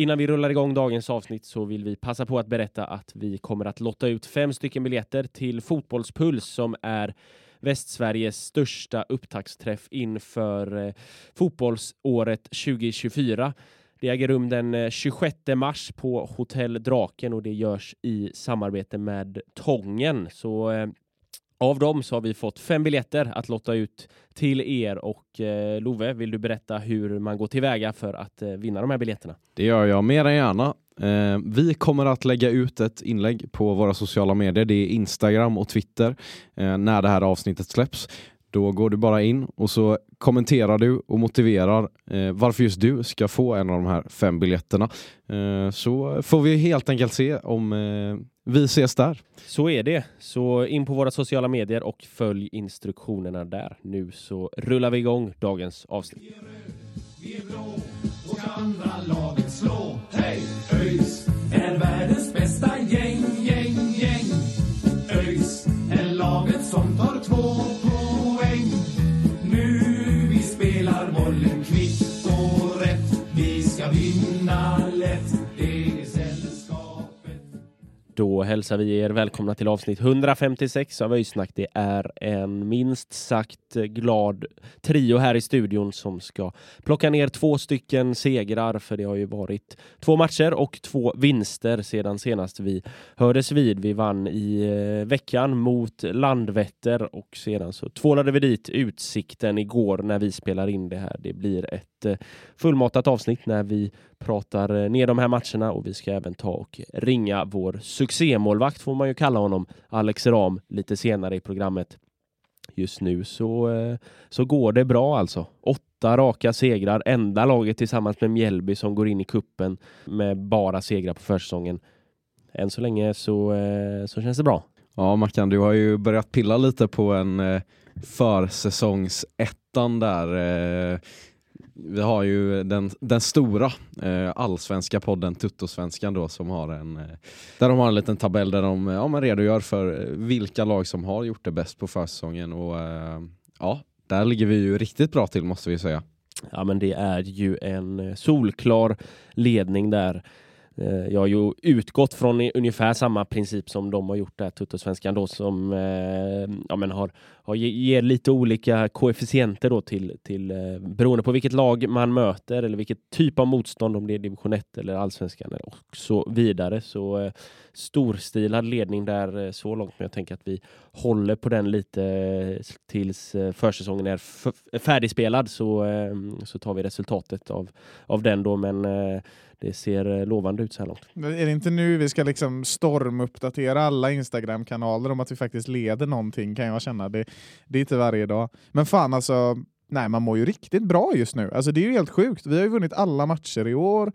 Innan vi rullar igång dagens avsnitt så vill vi passa på att berätta att vi kommer att lotta ut fem stycken biljetter till Fotbollspuls som är Västsveriges största upptaktsträff inför eh, fotbollsåret 2024. Det äger rum den eh, 26 mars på Hotell Draken och det görs i samarbete med Tången. Så eh, av dem så har vi fått fem biljetter att lotta ut till er och eh, Love, vill du berätta hur man går tillväga för att eh, vinna de här biljetterna? Det gör jag mer än gärna. Eh, vi kommer att lägga ut ett inlägg på våra sociala medier. Det är Instagram och Twitter eh, när det här avsnittet släpps. Då går du bara in och så kommenterar du och motiverar eh, varför just du ska få en av de här fem biljetterna. Eh, så får vi helt enkelt se om eh, vi ses där. Så är det. Så in på våra sociala medier och följ instruktionerna där. Nu så rullar vi igång dagens avsnitt. Vi är blå och andra laget slå. Hej! ÖIS är världens bästa gäng, gäng, gäng. ÖIS är laget som tar två hälsar vi er välkomna till avsnitt 156 av Öysnack. Det är en minst sagt glad trio här i studion som ska plocka ner två stycken segrar, för det har ju varit två matcher och två vinster sedan senast vi hördes vid. Vi vann i eh, veckan mot Landvetter och sedan så tvålade vi dit Utsikten igår när vi spelar in det här. Det blir ett eh, fullmatat avsnitt när vi pratar eh, ner de här matcherna och vi ska även ta och ringa vår succémålvakt får man ju kalla honom, Alex Ram, lite senare i programmet. Just nu så, eh, så går det bra alltså. Åtta raka segrar, enda laget tillsammans med Mjällby som går in i kuppen med bara segrar på försäsongen. Än så länge så, eh, så känns det bra. Ja Mackan, du har ju börjat pilla lite på en försäsongsettan där vi har ju den, den stora eh, allsvenska podden Tuttosvenskan då som har en eh, där de har en liten tabell där de ja, man redogör för eh, vilka lag som har gjort det bäst på försäsongen och eh, ja, där ligger vi ju riktigt bra till måste vi säga. Ja, men det är ju en eh, solklar ledning där. Eh, jag har ju utgått från ungefär samma princip som de har gjort där, Tuttosvenskan då, som eh, ja, men har, har ger lite olika koefficienter då till, till eh, beroende på vilket lag man möter eller vilket typ av motstånd, om det är division 1 eller allsvenskan och så vidare. Så eh, storstilad ledning där eh, så långt, men jag tänker att vi håller på den lite eh, tills försäsongen är färdigspelad så, så tar vi resultatet av, av den då, men det ser eh, lovande ut så här långt. Är det inte nu vi ska liksom stormuppdatera alla Instagram-kanaler om att vi faktiskt leder någonting kan jag känna. Det, det är inte varje dag. Men fan alltså, nej man mår ju riktigt bra just nu. Alltså det är ju helt sjukt. Vi har ju vunnit alla matcher i år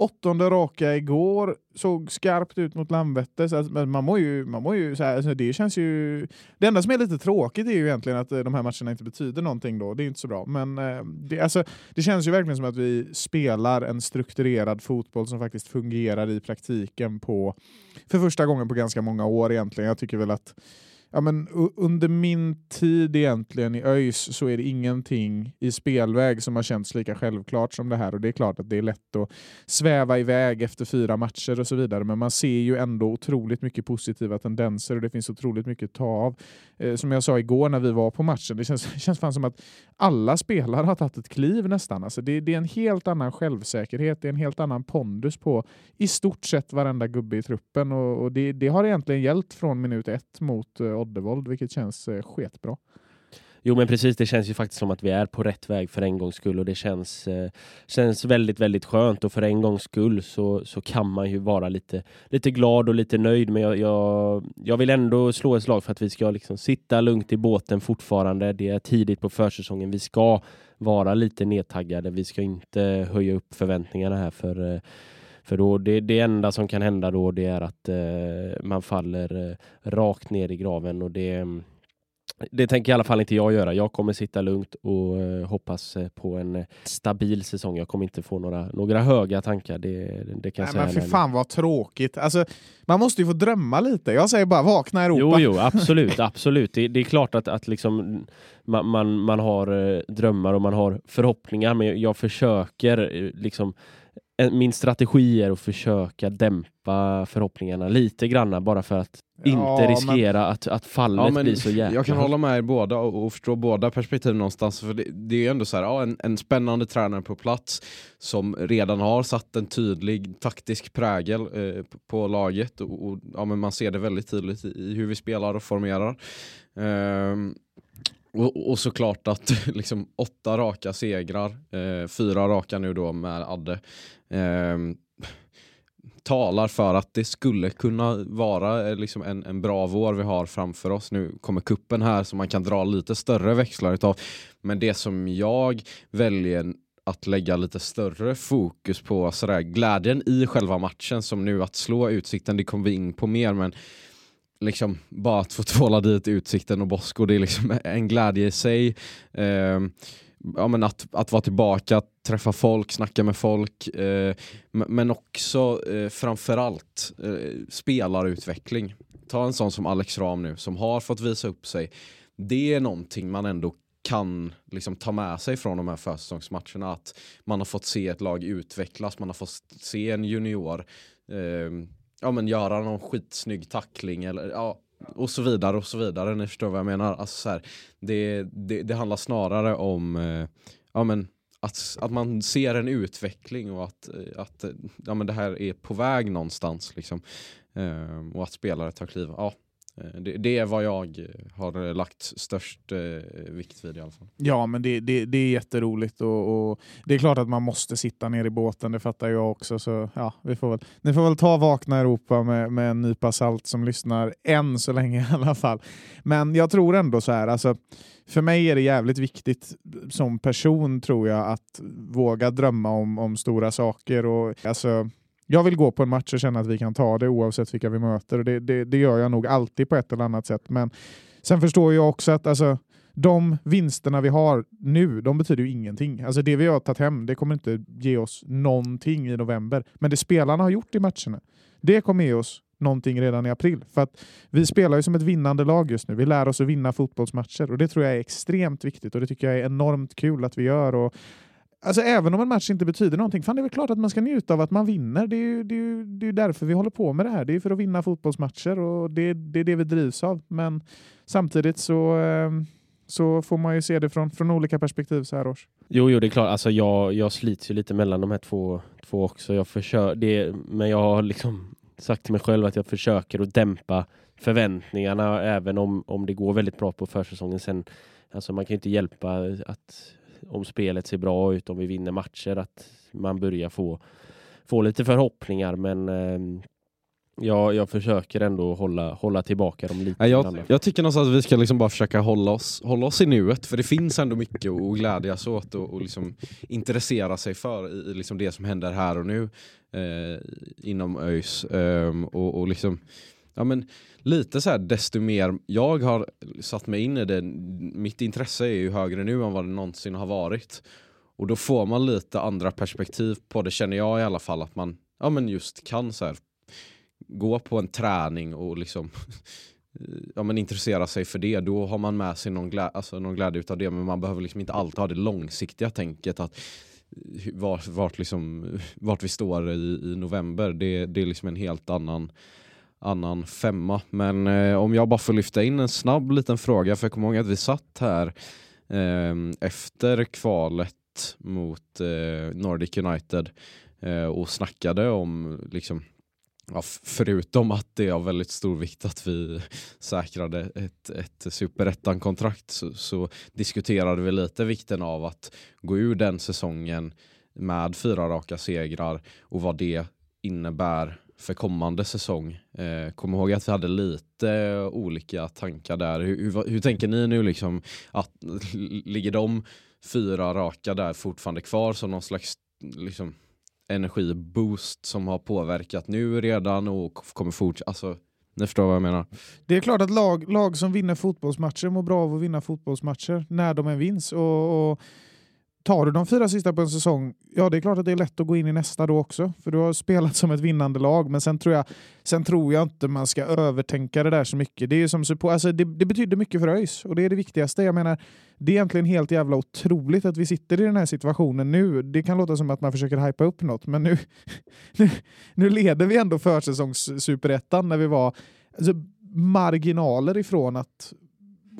åttonde raka igår, såg skarpt ut mot Landvetter. Så alltså, att, man mår ju, man mår ju så här, så det känns ju... Det enda som är lite tråkigt är ju egentligen att eh, de här matcherna inte betyder någonting då. Det är inte så bra. Men eh, det, alltså, det känns ju verkligen som att vi spelar en strukturerad fotboll som faktiskt fungerar i praktiken på för första gången på ganska många år egentligen. Jag tycker väl att ja, men under min tid egentligen i ÖIS så är det ingenting i spelväg som har känts lika självklart som det här och det är klart att det är lätt att sväva iväg efter fyra matcher och så vidare men man ser ju ändå otroligt mycket positiva tendenser och det finns otroligt mycket att ta av. Eh, som jag sa igår när vi var på matchen, det känns, det känns fan som att alla spelare har tagit ett kliv nästan. Alltså det, det är en helt annan självsäkerhet, det är en helt annan pondus på i stort sett varenda gubbe i truppen och, och det, det har egentligen gällt från minut ett mot eh, Oddevold, vilket känns eh, sketbra. Jo men precis, det känns ju faktiskt som att vi är på rätt väg för en gångs skull och det känns, eh, känns väldigt, väldigt skönt och för en gångs skull så, så kan man ju vara lite, lite glad och lite nöjd men jag, jag, jag vill ändå slå ett slag för att vi ska liksom sitta lugnt i båten fortfarande. Det är tidigt på försäsongen. Vi ska vara lite nedtaggade. Vi ska inte höja upp förväntningarna här för eh, för då det, det enda som kan hända då det är att eh, man faller eh, rakt ner i graven och det, det tänker i alla fall inte jag göra. Jag kommer sitta lugnt och eh, hoppas eh, på en eh, stabil säsong. Jag kommer inte få några, några höga tankar. Det, det kan jag Nej, säga. men för fan vad tråkigt. Alltså, man måste ju få drömma lite. Jag säger bara vakna Europa. Jo, jo, absolut, absolut. Det, det är klart att, att liksom, man, man, man har eh, drömmar och man har förhoppningar, men jag, jag försöker liksom min strategi är att försöka dämpa förhoppningarna lite granna bara för att Ja, inte men- riskera att, att fallet Ja, men blir så jäkla jag kan hålla med er båda och, och förstå båda perspektiv någonstans. För det, det är ju ändå så här, ja, en, en spännande tränare på plats som redan har satt en tydlig taktisk prägel eh, på, på laget och, och ja, men man ser det väldigt tydligt i, i hur vi spelar och formerar. Ehm, och, och såklart att liksom åtta raka segrar, eh, fyra raka nu då med Adde. eh, talar för att det skulle kunna vara eh, liksom en, en bra vår vi har framför oss. Nu kommer kuppen här som man kan dra lite större växlar utav. Men det som jag väljer att lägga lite större fokus på sådär, glädjen i själva matchen som nu att slå Utsikten, det kommer vi in på mer men liksom bara att få tvåla dit Utsikten och Bosko, det är liksom en glädje i sig. Eh, ja, men att, att vara tillbaka, träffa folk, snacka med folk. Eh, men också eh, framförallt eh, spelarutveckling. Ta en sån som Alex Ram nu som har fått visa upp sig. Det är någonting man ändå kan liksom ta med sig från de här försäsongsmatcherna. Att man har fått se ett lag utvecklas, man har fått se en junior eh, ja, men göra någon skitsnygg tackling eller ja, och så vidare och så vidare. Ni förstår vad jag menar. Alltså, så här, det, det, det handlar snarare om eh, ja, men att, att man ser en utveckling och att, eh, att eh, ja, men det här är på väg någonstans. Liksom. Eh, och att spelare tar kliv. Ja, Eh, det, det är vad jag eh, har lagt störst eh, vikt vid i alla fall. Ja, men det, det, det är jätteroligt och, och det är klart att man måste sitta ner i båten, det fattar jag också. Så ja, vi får väl, ni får väl ta Vakna Europa med, med en nypa salt som lyssnar än så länge i alla fall. Men jag tror ändå så här, alltså, för mig är det jävligt viktigt som person tror jag att våga drömma om, om stora saker. Och, alltså, jag vill gå på en match och känna att vi kan ta det oavsett vilka vi möter. Och det, det, det gör jag nog alltid på ett eller annat sätt. Men sen förstår jag också att alltså, de vinsterna vi har nu, de betyder ju ingenting. Alltså det vi har tagit hem, det kommer inte ge oss någonting i november. Men det spelarna har gjort i matcherna, det kommer ge oss någonting redan i april. För att vi spelar ju som ett vinnande lag just nu. Vi lär oss att vinna fotbollsmatcher och det tror jag är extremt viktigt och det tycker jag är enormt kul att vi gör. Och Alltså även om en match inte betyder någonting, fan det är väl klart att man ska njuta av att man vinner. Det är ju, det är ju, det är ju därför vi håller på med det här. Det är för att vinna fotbollsmatcher och det, det är det vi drivs av. Men samtidigt så, eh, så får man ju se det från, från olika perspektiv så här års. Jo, jo, det är klart. Alltså, jag, jag slits ju lite mellan de här två, två också. Jag försöker, det, men jag har liksom sagt till mig själv att jag försöker att dämpa förväntningarna även om, om det går väldigt bra på försäsongen. Sen, alltså, man kan ju inte hjälpa att om spelet ser bra ut, om vi vinner matcher, att man börjar få, få lite förhoppningar. Men eh, jag, jag försöker ändå hålla, hålla tillbaka dem lite. Jag, jag tycker någonstans att vi ska liksom bara försöka hålla oss, hålla oss i nuet för det finns ändå mycket att glädjas åt och, och liksom intressera sig för i, i liksom det som händer här och nu eh, inom ÖIS. Ehm, och, och liksom, ja, men, lite så här desto mer jag har satt mig in i det, mitt intresse är ju högre nu än vad det någonsin har varit. Och då får man lite andra perspektiv på det känner jag i alla fall att man ja, men just kan så här, gå på en träning och liksom ja, men intressera sig för det, då har man med sig någon, glä alltså, någon glädje utav det men man behöver liksom inte alltid ha det långsiktiga tänket att vart, vart, liksom, vart vi står i, i november, det, det är liksom en helt annan annan femma. Men eh, om jag bara får lyfta in en snabb liten fråga, för jag kommer ihåg att vi satt här eh, efter kvalet mot eh, Nordic United eh, och snackade om liksom ja, förutom att det är av väldigt stor vikt att vi säkrade ett, ett superettan-kontrakt så, så diskuterade vi lite vikten av att gå ur den säsongen med fyra raka segrar och vad det innebär för kommande säsong. Eh, kom ihåg att vi hade lite olika tankar där. Hur, hur, hur tänker ni nu liksom? Att, ligger de fyra raka där fortfarande kvar som någon slags liksom, energiboost som har påverkat nu redan och kommer fortsätta? Alltså, ni förstår vad jag menar. Det är klart att lag, lag som vinner fotbollsmatcher mår bra av att vinna fotbollsmatcher när de än vinns. Och, och tar du de fyra sista på en säsong, ja det är klart att det är lätt att gå in i nästa då också. För du har spelat som ett vinnande lag. Men sen tror jag, sen tror jag inte man ska övertänka det där så mycket. Det, är som support, alltså det, det betyder mycket för ÖIS och det är det viktigaste. Jag menar, det är egentligen helt jävla otroligt att vi sitter i den här situationen nu. Det kan låta som att man försöker hypa upp något, men nu, nu, nu leder vi ändå försäsongssuperettan när vi var alltså, marginaler ifrån att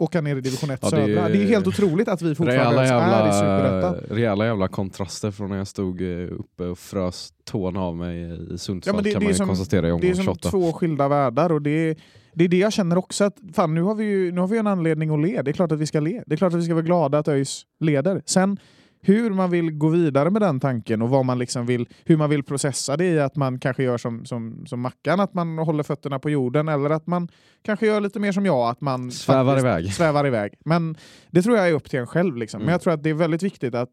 åka ner i division 1 Ja, det är- södra. Det är helt otroligt att vi fortfarande ens är i superettan. jävla, rejäla jävla kontraster från när jag stod eh, uppe och frös tårna av mig i Sundsvall Ja, det- kan det är man som- konstatera i Det är omgång som 28. två skilda världar och det är, det är det jag känner också att fan, nu har vi ju nu har vi en anledning att le. Det är klart att vi ska le. Det är klart att vi ska vara glada att ÖIS leder. Sen hur man vill gå vidare med den tanken och vad man liksom vill, hur man vill processa det i att man kanske gör som, som, som Mackan, att man håller fötterna på jorden eller att man kanske gör lite mer som jag, att man Svävar iväg. svävar iväg. Men det tror jag är upp till en själv. Liksom. Men Mm. jag tror att det är väldigt viktigt att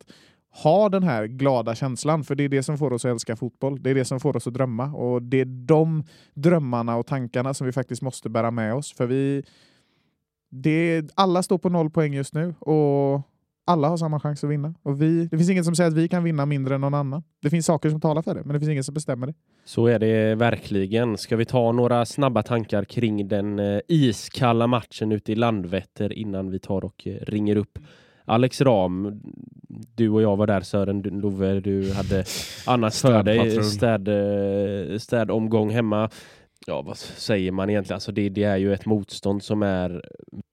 ha den här glada känslan, för det är det som får oss att älska fotboll. Det är det som får oss att drömma och det är de drömmarna och tankarna som vi faktiskt måste bära med oss. För vi, det, alla står på noll poäng just nu och alla har samma chans att vinna. Och vi, det finns ingen som säger att vi kan vinna mindre än någon annan. Det finns saker som talar för det, men det finns ingen som bestämmer det. Så är det verkligen. Ska vi ta några snabba tankar kring den eh, iskalla matchen ute i Landvetter innan vi tar och eh, ringer upp Alex Ram. Du och jag var där Sören, Love, du hade annars för dig städ, eh, städomgång hemma. Ja, vad säger man egentligen? Alltså det, det är ju ett motstånd som är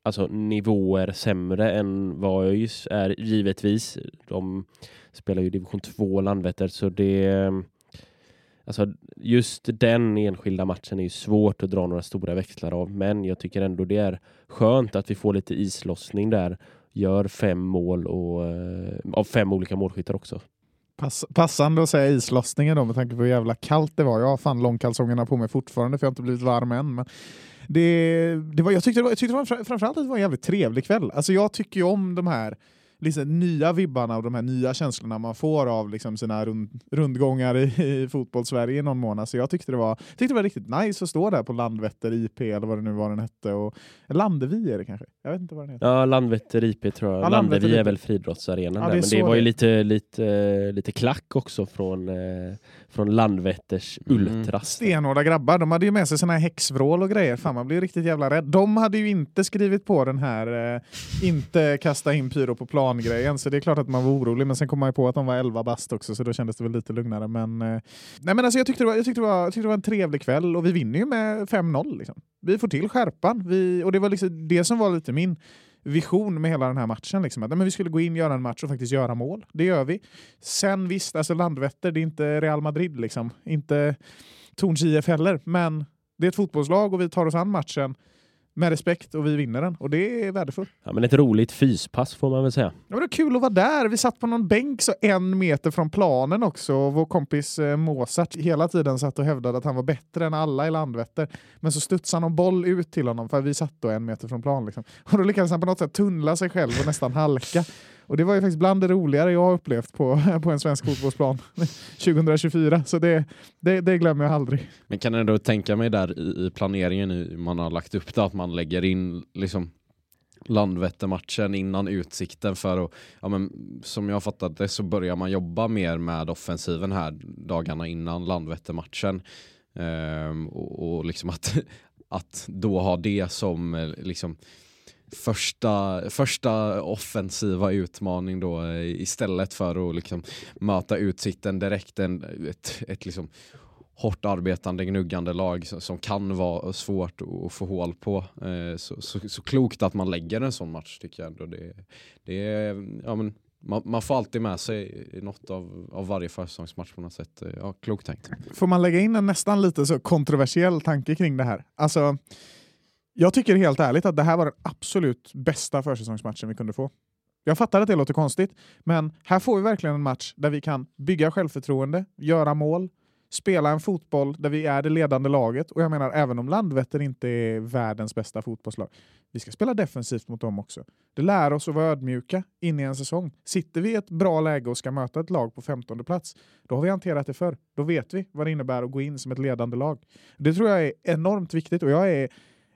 alltså, nivåer sämre än vad ÖIS är givetvis. De spelar ju division 2 Landvetter så det Alltså just den enskilda matchen är ju svårt att dra några stora växlar av, men jag tycker ändå det är skönt att vi får lite islossning där. Gör fem mål och eh, av fem olika målskyttar också. Pass, passande att säga islossningen då med tanke på hur jävla kallt det var. Jag har fan långkalsongerna på mig fortfarande för jag har inte blivit varm än. Men det, det var, jag tyckte, det var, jag tyckte det var, fram- framförallt att det var en jävligt trevlig kväll. Alltså jag tycker ju om de här liksom, nya vibbarna och de här nya känslorna man får av liksom, sina rund, rundgångar i, i fotbollssverige i någon månad. Så jag tyckte det, var, tyckte det var riktigt nice att stå där på Landvetter IP eller vad det nu var den hette. Och, Landevi är det kanske? Jag vet inte vad den heter. Ja, Landvetter IP tror jag. Ja, Landevi är väl friidrottsarenan Ja, men det var ju det- lite, lite, lite klack också från, eh, från Landvetters Mm. ultras. Stenhårda grabbar. De hade ju med sig såna här häxvrål och grejer. Fan, man blir riktigt jävla rädd. De hade ju inte skrivit på den här eh, inte kasta in pyro på plan-grejen, så det är klart att man var orolig. Men sen kom man ju på att de var 11 bast också, så då kändes det väl lite lugnare. Men, eh, nej, men alltså, jag, tyckte det var, jag, tyckte det var, jag tyckte det var en trevlig kväll och vi vinner ju med 5-0. Liksom. Vi får till skärpan. Vi, och det var liksom det som var lite min vision med hela den här matchen. Liksom. Att, men vi skulle gå in, göra en match och faktiskt göra mål. Det gör vi. Sen visst, alltså Landvetter, det är inte Real Madrid. Liksom. Inte Torns IF heller, men det är ett fotbollslag och vi tar oss an matchen med respekt och vi vinner den. Och det är värdefullt. Ja, men ett roligt fyspass får man väl säga. Ja, men det var kul att vara där. Vi satt på någon bänk så en meter från planen också. Och vår kompis eh, Mozart hela tiden satt och hävdade att han var bättre än alla i Landvetter. Men så studsade någon boll ut till honom för vi satt då en meter från plan. Liksom. Och då lyckades han på något sätt tunnla sig själv och nästan halka. Och det var ju faktiskt bland det roligare jag har upplevt på, på en svensk fotbollsplan 2024. Så det, det, det glömmer jag aldrig. Men kan ändå tänka mig där i, i planeringen hur man har lagt upp det att man lägger in liksom Landvetter-matchen innan utsikten för att, ja men som jag fattat det så börjar man jobba mer med offensiven här dagarna innan Landvetter-matchen. Ehm, och, och liksom att, att då ha det som eh, liksom första, första offensiva utmaning då eh, istället för att liksom möta utsikten direkt en, ett, ett liksom hårt arbetande, gnuggande lag som, som kan vara svårt att få hål på. Eh, så, så, så klokt att man lägger en sån match tycker jag ändå. Det, det är ja, men, man, man får alltid med sig något av, av varje försäsongsmatch på något sätt. Eh, ja, klokt tänkt. Får man lägga in en nästan lite så kontroversiell tanke kring det här? Alltså, jag tycker helt ärligt att det här var den absolut bästa försäsongsmatchen vi kunde få. Jag fattar att det låter konstigt, men här får vi verkligen en match där vi kan bygga självförtroende, göra mål, spela en fotboll där vi är det ledande laget. Och jag menar, även om Landvetter inte är världens bästa fotbollslag, vi ska spela defensivt mot dem också. Det lär oss att vara ödmjuka in i en säsong. Sitter vi i ett bra läge och ska möta ett lag på 15 plats, då har vi hanterat det förr. Då vet vi vad det innebär att gå in som ett ledande lag. Det tror jag är enormt viktigt och jag är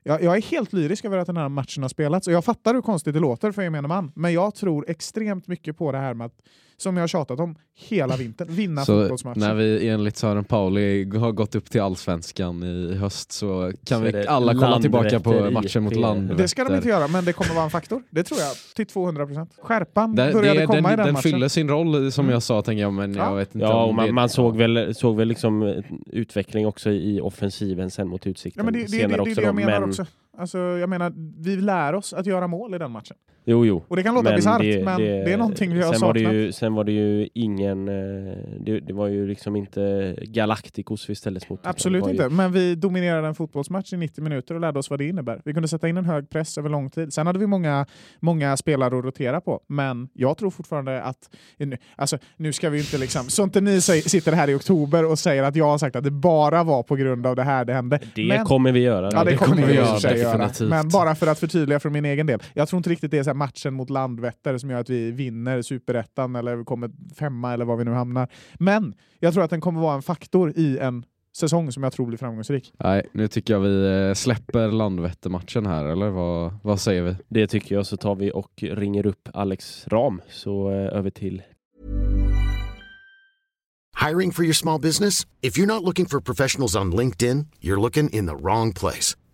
jag, jag, är helt lyrisk över att den här matchen har spelats och jag fattar hur konstigt det låter för gemene man, men jag tror extremt mycket på det här med att som jag har tjatat om hela vintern, vinna så fotbollsmatcher. När vi enligt Sören Pauli har gått upp till allsvenskan i höst så kan så vi alla kolla tillbaka på matchen mot Landvetter. Det ska de inte göra, men det kommer vara en faktor. Det tror jag, till 200 procent. Skärpan det, började det, komma den, i den, den matchen. Den fyller sin roll som mm. jag sa, tänker jag, men ja. jag vet inte Ja, man, man, såg väl, såg väl liksom utveckling också i offensiven sen mot Utsikten. Ja, men det, det, senare det, det, det, det jag menar men... också. Alltså, jag menar, vi lär oss att göra mål i den matchen. Jo, jo. Och det kan låta bisarrt, men det, är någonting vi har saknat. Var det ju, sen var det ju ingen... Eh, det, det, var ju liksom inte Galacticos vi ställdes mot. Absolut ju... inte, men vi dominerade en fotbollsmatch i 90 minuter och lärde oss vad det innebär. Vi kunde sätta in en hög press över lång tid. Sen hade vi många, många spelare att rotera på, men jag tror fortfarande att... Alltså, nu ska vi inte liksom... Så inte ni sitter här i oktober och säger att jag har sagt att det bara var på grund av det här det hände. Det men, kommer vi göra. Ja, det, det kommer vi göra, göra. Men bara för att förtydliga för min egen del. Jag tror inte riktigt det är så matchen mot Landvetter som gör att vi vinner superettan eller kommer femma eller var vi nu hamnar. Men jag tror att den kommer vara en faktor i en säsong som jag tror blir framgångsrik. Nej, nu tycker jag vi eh, släpper Landvetter-matchen här, eller vad, vad säger vi? Det tycker jag, så tar vi och ringer upp Alex Ram, så eh, över till Hiring for your small business? If you're not looking for professionals on LinkedIn, you're looking in the wrong place.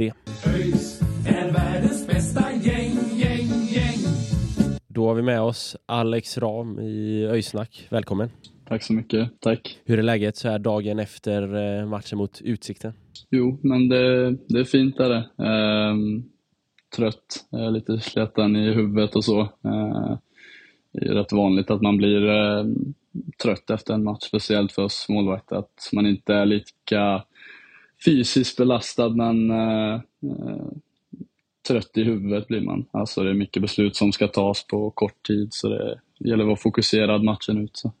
Det. Då har vi med oss Alex Ram i Öysnack. Välkommen. Tack så mycket. Tack. Hur är läget så här dagen efter eh, matchen mot Utsikten? Jo, men det, det är fint är det. Ehm, trött, lite sleten i huvudet och så. Ehm, det är rätt vanligt att man blir eh, trött efter en match, speciellt för oss målvakter. Att man inte är lika fysiskt belastad men eh, trött i huvudet blir man. Alltså det är mycket beslut som ska tas på kort tid så det gäller att vara fokuserad matchen ut. Så.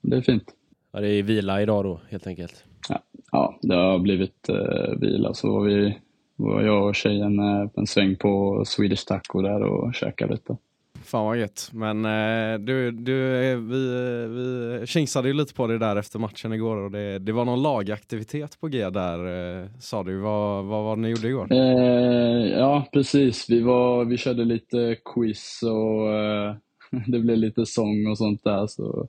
Det är fint. Ja, det är vila idag då helt enkelt? Ja, ja det har blivit eh, vila. Så var, vi, var jag och tjejen eh, en sväng på Swedish Taco där och käkade lite. Fan vad gött. Men eh, du, du, eh, vi, eh, vi kingsade ju lite på det där efter matchen igår och det, det var någon lagaktivitet på G där eh, sa du. Vad, vad var det ni gjorde igår? Eh, ja precis, vi, var, vi körde lite quiz och eh, det blev lite sång och sånt där. Så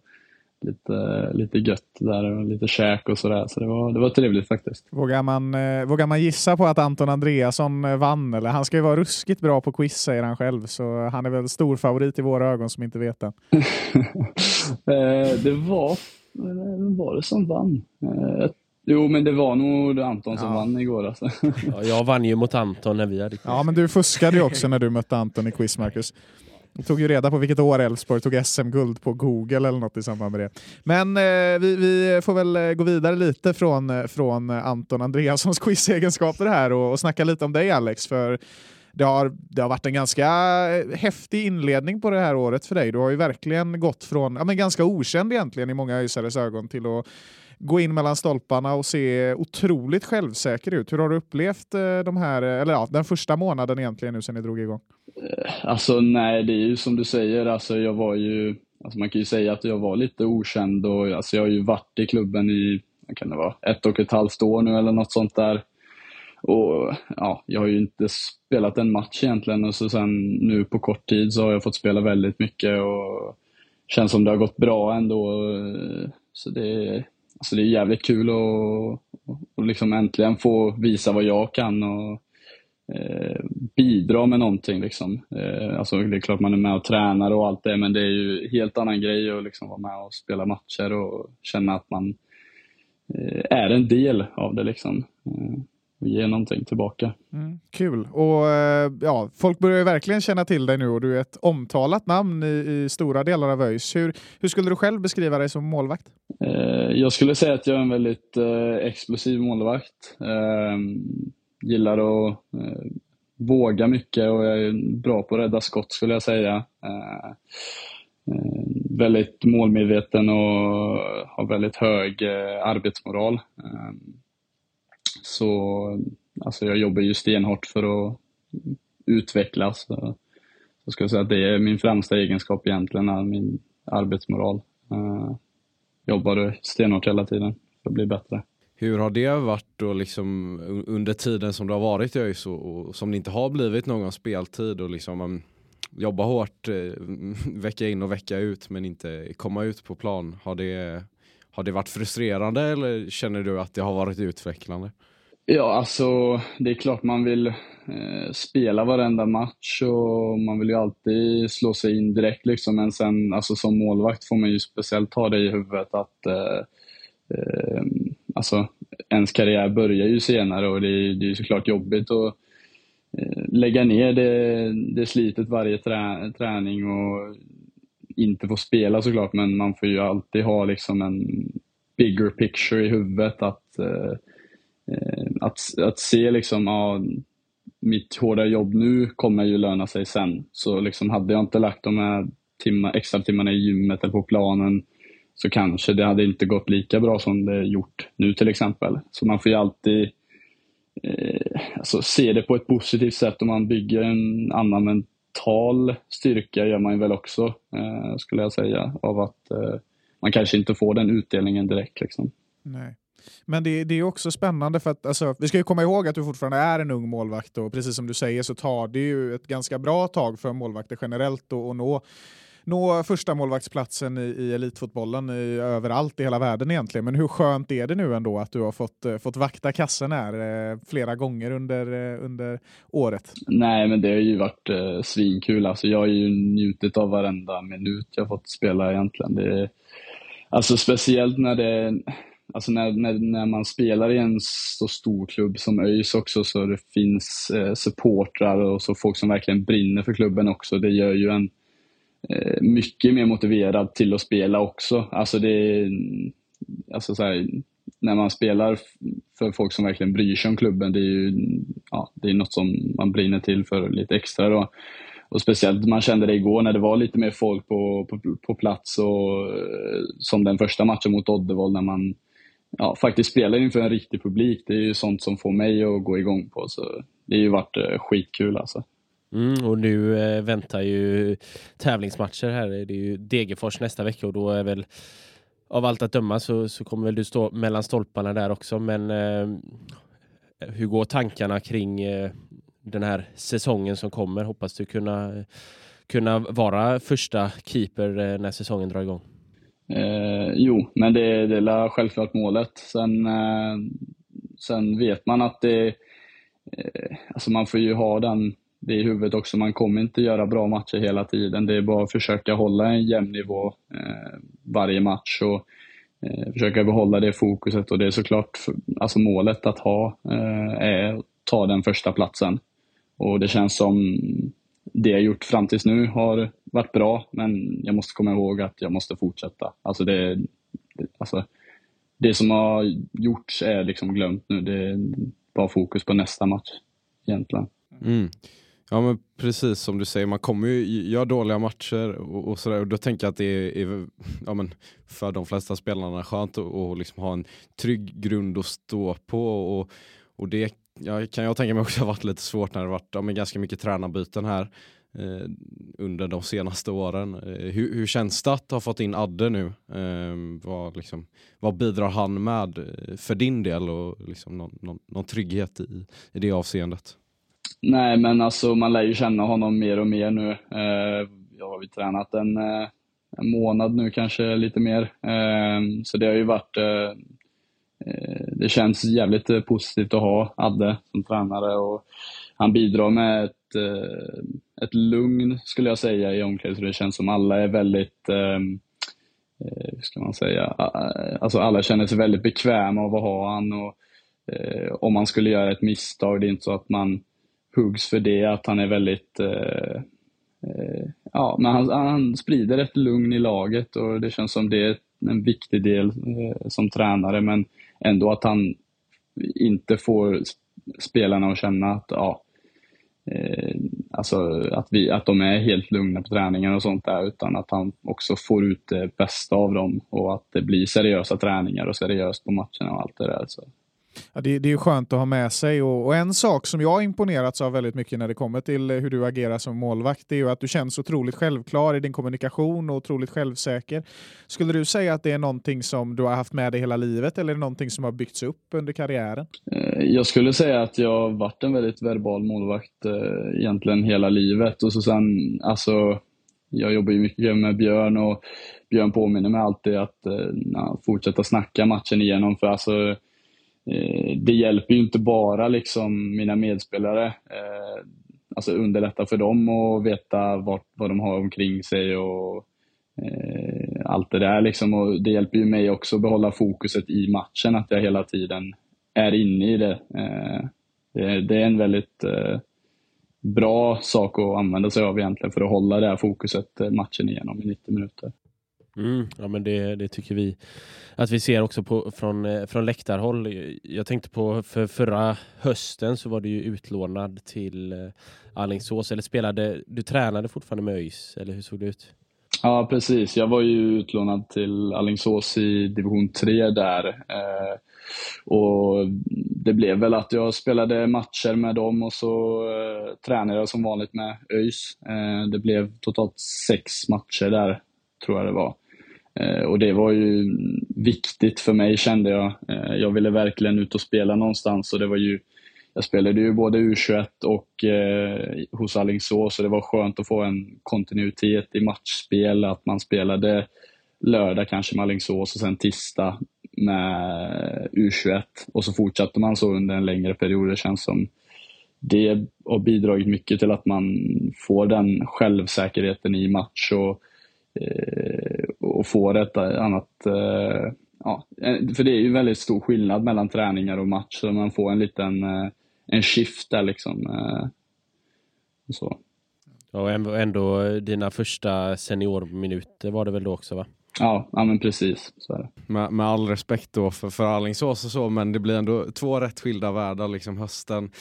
lite, lite gött där och lite käk och sådär. Så det var, det var trevligt faktiskt. Vågar man, eh, vågar man gissa på att Anton Andreasson eh, vann? Eller? Han ska ju vara ruskigt bra på quiz säger han själv, så han är väl stor favorit i våra ögon som inte vet det. eh, det var, vem var det som vann? Eh, Jo, men det var nog Anton som ja. vann igår. Alltså. Ja, jag vann ju mot Anton när vi hade quiz. Ja, men du fuskade ju också när du mötte Anton i quiz, Marcus. De tog ju reda på vilket år Elfsborg tog SM-guld på Google eller något i samband med det. Men eh, vi, vi, får väl eh, gå vidare lite från, eh, från Anton Andreassons quizegenskaper här och, och snacka lite om dig Alex. För det har, det har varit en ganska eh, häftig inledning på det här året för dig. Du har ju verkligen gått från, ja men ganska okänd egentligen i många öisares ögon till att gå in mellan stolparna och se otroligt självsäker ut. Hur har du upplevt eh, de här, eh, eller ja, den första månaden egentligen nu sedan ni drog igång? Eh, alltså nej, det är ju som du säger, alltså jag var ju, alltså man kan ju säga att jag var lite okänd och alltså jag har ju varit i klubben i, kan det vara, ett och ett halvt år nu eller något sånt där. Och ja, jag har ju inte spelat en match egentligen och så sen nu på kort tid så har jag fått spela väldigt mycket och känns som det har gått bra ändå. Så det, alltså det är jävligt kul att liksom äntligen få visa vad jag kan och eh, bidra med någonting. Liksom. Eh, alltså det är klart man är med och tränar och allt det, men det är ju helt annan grej att liksom vara med och spela matcher och känna att man eh, är en del av det. Liksom. Eh, och ge någonting tillbaka. Mm, kul. Och eh, ja, Folk börjar ju verkligen känna till dig nu och du är ett omtalat namn i, i stora delar av ÖIS. Hur, hur, skulle du själv beskriva dig som målvakt? Eh, jag skulle säga att jag är en väldigt eh, explosiv målvakt. Eh, gillar att eh, våga mycket och jag är bra på att rädda skott skulle jag säga. Väldigt målmedveten och har väldigt hög arbetsmoral. Så alltså jag jobbar ju stenhårt för att utvecklas. Så jag skulle säga att det är min främsta egenskap egentligen, min arbetsmoral. Uh, jobbar stenhårt hela tiden för att bli bättre. Hur har det varit då liksom under tiden som du har varit i ÖIS och, som det inte har blivit någon speltid och liksom um, jobba hårt eh, vecka in och vecka ut men inte komma ut på plan? Har det, har det varit frustrerande eller känner du att det har varit utvecklande? Ja, alltså det är klart man vill eh, spela varenda match och man vill ju alltid slå sig in direkt liksom. Men sen alltså som målvakt får man ju speciellt ha det i huvudet att eh, eh, alltså ens karriär börjar ju senare och det är, det är såklart jobbigt att eh, lägga ner det, det slitet varje trä, träning och inte få spela såklart men man får ju alltid ha liksom en bigger picture i huvudet att Eh, Eh, att, att se liksom, ja, mitt hårda jobb nu kommer ju löna sig sen. Så liksom, hade jag inte lagt de här timma, extra timmarna i gymmet eller på planen så kanske det hade inte gått lika bra som det gjort nu till exempel. Så man får ju alltid eh, alltså, se det på ett positivt sätt och man bygger en annan mental styrka gör man ju väl också, eh, skulle jag säga, av att eh, man kanske inte får den utdelningen direkt. Liksom. Nej. Men det, det, är också spännande för att alltså, vi ska ju komma ihåg att du fortfarande är en ung målvakt och precis som du säger så tar det ju ett ganska bra tag för målvakter generellt att nå nå första målvaktsplatsen i, i elitfotbollen i, överallt i hela världen egentligen. Men hur skönt är det nu ändå att du har fått, eh, fått vakta kassen här eh, flera gånger under, eh, under året? Nej, men det har ju varit eh, svinkul. Alltså, jag har ju njutit av varenda minut jag fått spela egentligen. Det, alltså speciellt när det Alltså när, när, när man spelar i en så stor klubb som ÖIS också så det finns eh, supportrar och så folk som verkligen brinner för klubben också. Det gör ju en eh, mycket mer motiverad till att spela också. Alltså det alltså så här, när man spelar för folk som verkligen bryr sig om klubben, det är ju ja, det är något som man brinner till för lite extra. Då. Och speciellt man kände det igår när det var lite mer folk på, på, på plats och eh, som den första matchen mot Oddevold när man ja, faktiskt spela inför en riktig publik, det är ju sånt som får mig att gå igång på. Så det har ju varit eh, skitkul alltså. Mm, och nu eh, väntar ju tävlingsmatcher här. Det är ju Degerfors nästa vecka och då är väl av allt att döma så, så kommer väl du stå mellan stolparna där också. Men eh, hur går tankarna kring eh, den här säsongen som kommer? Hoppas du kunna, kunna vara första keeper eh, när säsongen drar igång? Eh, jo, men det, det är självklart målet. Sen, eh, sen vet man att det, eh, alltså man får ju ha den, det i huvudet också. Man kommer inte göra bra matcher hela tiden. Det är bara att försöka hålla en jämn nivå eh, varje match och eh, försöka behålla det fokuset. Och det är såklart alltså målet att ha eh, är att ta den första platsen. Och det känns som det jag gjort fram tills nu har varit bra, men jag måste komma ihåg att jag måste fortsätta. Alltså det, det, alltså det som har gjorts är liksom glömt nu. Det är bara fokus på nästa match egentligen. Mm. Ja men precis som du säger, man kommer ju göra dåliga matcher och, och sådär och då tänker jag att det är, är ja, men för de flesta spelarna skönt att och liksom ha en trygg grund att stå på och, och det ja, kan jag tänka mig också har varit lite svårt när det varit ja, men ganska mycket tränarbyten här Eh, under de senaste åren. Eh, hur, hur känns det att ha fått in Adde nu? Eh, vad, liksom, vad bidrar han med eh, för din del och liksom någon, någon, någon trygghet i, i det avseendet? Nej, men alltså man lär ju känna honom mer och mer nu. Eh, jag har ju tränat en, en månad nu, kanske lite mer. Eh, så det har ju varit eh, eh det känns jävligt positivt att ha Adde som tränare och han bidrar med ett, eh, ett lugn skulle jag säga i omklädningsrummet. Det känns som alla är väldigt, ehm, eh, hur ska man säga, alltså alla känner sig väldigt bekväma av att ha han och eh, om man skulle göra ett misstag, det är inte så att man huggs för det, att han är väldigt eh, eh, Ja, men han, han, sprider ett lugn i laget och det känns som det är en viktig del eh, som tränare, men ändå att han inte får spelarna att känna att ja, eh, alltså att, vi, att de är helt lugna på träningen och sånt där, utan att han också får ut det bästa av dem och att det blir seriösa träningar och seriöst på matcherna och allt det där. Så Ja, det, det är skönt att ha med sig och, och, en sak som jag har imponerats av väldigt mycket när det kommer till eh, hur du agerar som målvakt det är ju att du känns otroligt självklar i din kommunikation och otroligt självsäker. Skulle du säga att det är någonting som du har haft med dig hela livet eller är det någonting som har byggts upp under karriären? Eh, jag skulle säga att jag har varit en väldigt verbal målvakt eh, egentligen hela livet och så sen, alltså jag jobbar ju mycket med Björn och Björn påminner mig alltid att na, eh, fortsätta snacka matchen igenom för alltså Eh, det hjälper ju inte bara liksom mina medspelare. Eh, alltså underlätta för dem att veta vart, vad de har omkring sig och eh, allt det där. Liksom. Och det hjälper ju mig också att behålla fokuset i matchen, att jag hela tiden är inne i det. Eh, det, det är en väldigt eh, bra sak att använda sig av egentligen för att hålla det här fokuset matchen igenom i 90 minuter. Mm, ja, men det, det tycker vi att vi ser också på, från, eh, från läktarhåll. Jag tänkte på för förra hösten så var du ju utlånad till eh, Allingsås. Eller spelade, du tränade fortfarande med ÖIS, eller hur såg det ut? Ja, precis. Jag var ju utlånad till Allingsås i division 3 där. Eh, och Det blev väl att jag spelade matcher med dem och så eh, tränade jag som vanligt med ÖIS. Eh, det blev totalt sex matcher där, tror jag det var. Eh, och det var ju viktigt för mig kände jag. Eh, jag ville verkligen ut och spela någonstans och det var ju jag spelade ju både U21 och eh, hos Alingsås så det var skönt att få en kontinuitet i matchspel, att man spelade lördag kanske med Alingsås och sen tisdag med U21 och så fortsatte man så under en längre period. Det känns som det har bidragit mycket till att man får den självsäkerheten i match och Eh, Eh, och få detta annat eh, Ja, eh, för det är ju väldigt stor skillnad mellan träningar och match, så man får en liten eh, en shift där liksom. Eh, så. Och ändå dina första seniorminuter var det väl då också va? Ja, ja men precis. Så är det. Med, med all respekt då för, för Alingsås och så, men det blir ändå två rätt skilda världar. Liksom hösten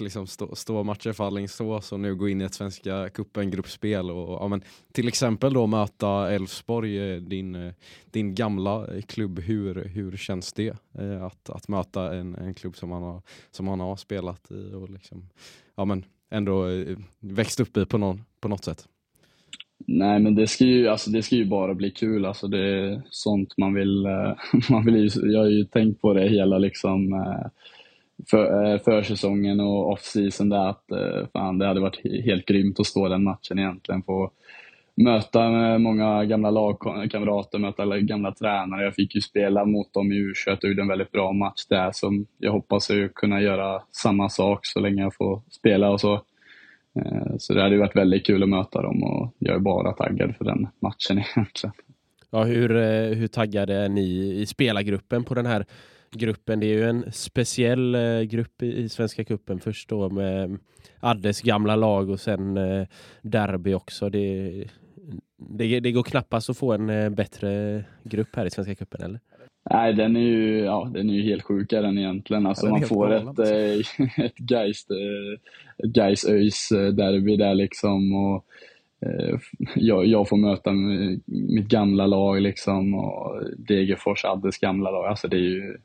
liksom stå, stå matcher för Alingsås och nu gå in i ett Svenska cupen gruppspel och ja, men, till exempel då möta Elfsborg, eh, din, eh, din gamla klubb. Hur, hur känns det eh, att, att möta en, en klubb som man har, som han har spelat i och liksom, ja, men, ändå eh, växt upp i på, någon, på något sätt? Nej, men det ska ju, alltså, det ska ju bara bli kul. Alltså, det är sånt man vill... Eh, man vill ju, jag har ju tänkt på det hela liksom, eh, för, eh, försäsongen och off-season där att fan, det hade varit helt grymt att stå den matchen egentligen. Få möta många gamla lagkamrater, möta gamla tränare. Jag fick ju spela mot dem i U21 och gjorde en väldigt bra match där. Så jag hoppas ju kunna göra samma sak så länge jag får spela och så. Eh, så det hade ju varit väldigt kul att möta dem och jag är bara taggad för den matchen egentligen. Ja, hur, eh, hur taggade är ni i spelargruppen på den här gruppen. Det är ju en speciell eh, grupp i Svenska kuppen först då med Addes gamla lag och sen derby också. Det, det, det går knappast att få en bättre grupp här i Svenska kuppen eller? Nej, den är ju, ja, den är ju helt sjuk är den egentligen. Alltså, Ja, den man får ett, eh, ett Geist, eh, ett Geist ÖIS derby där liksom. Och, eh, jag, jag får möta mitt gamla lag liksom och Degerfors Addes gamla lag. Alltså det är ju,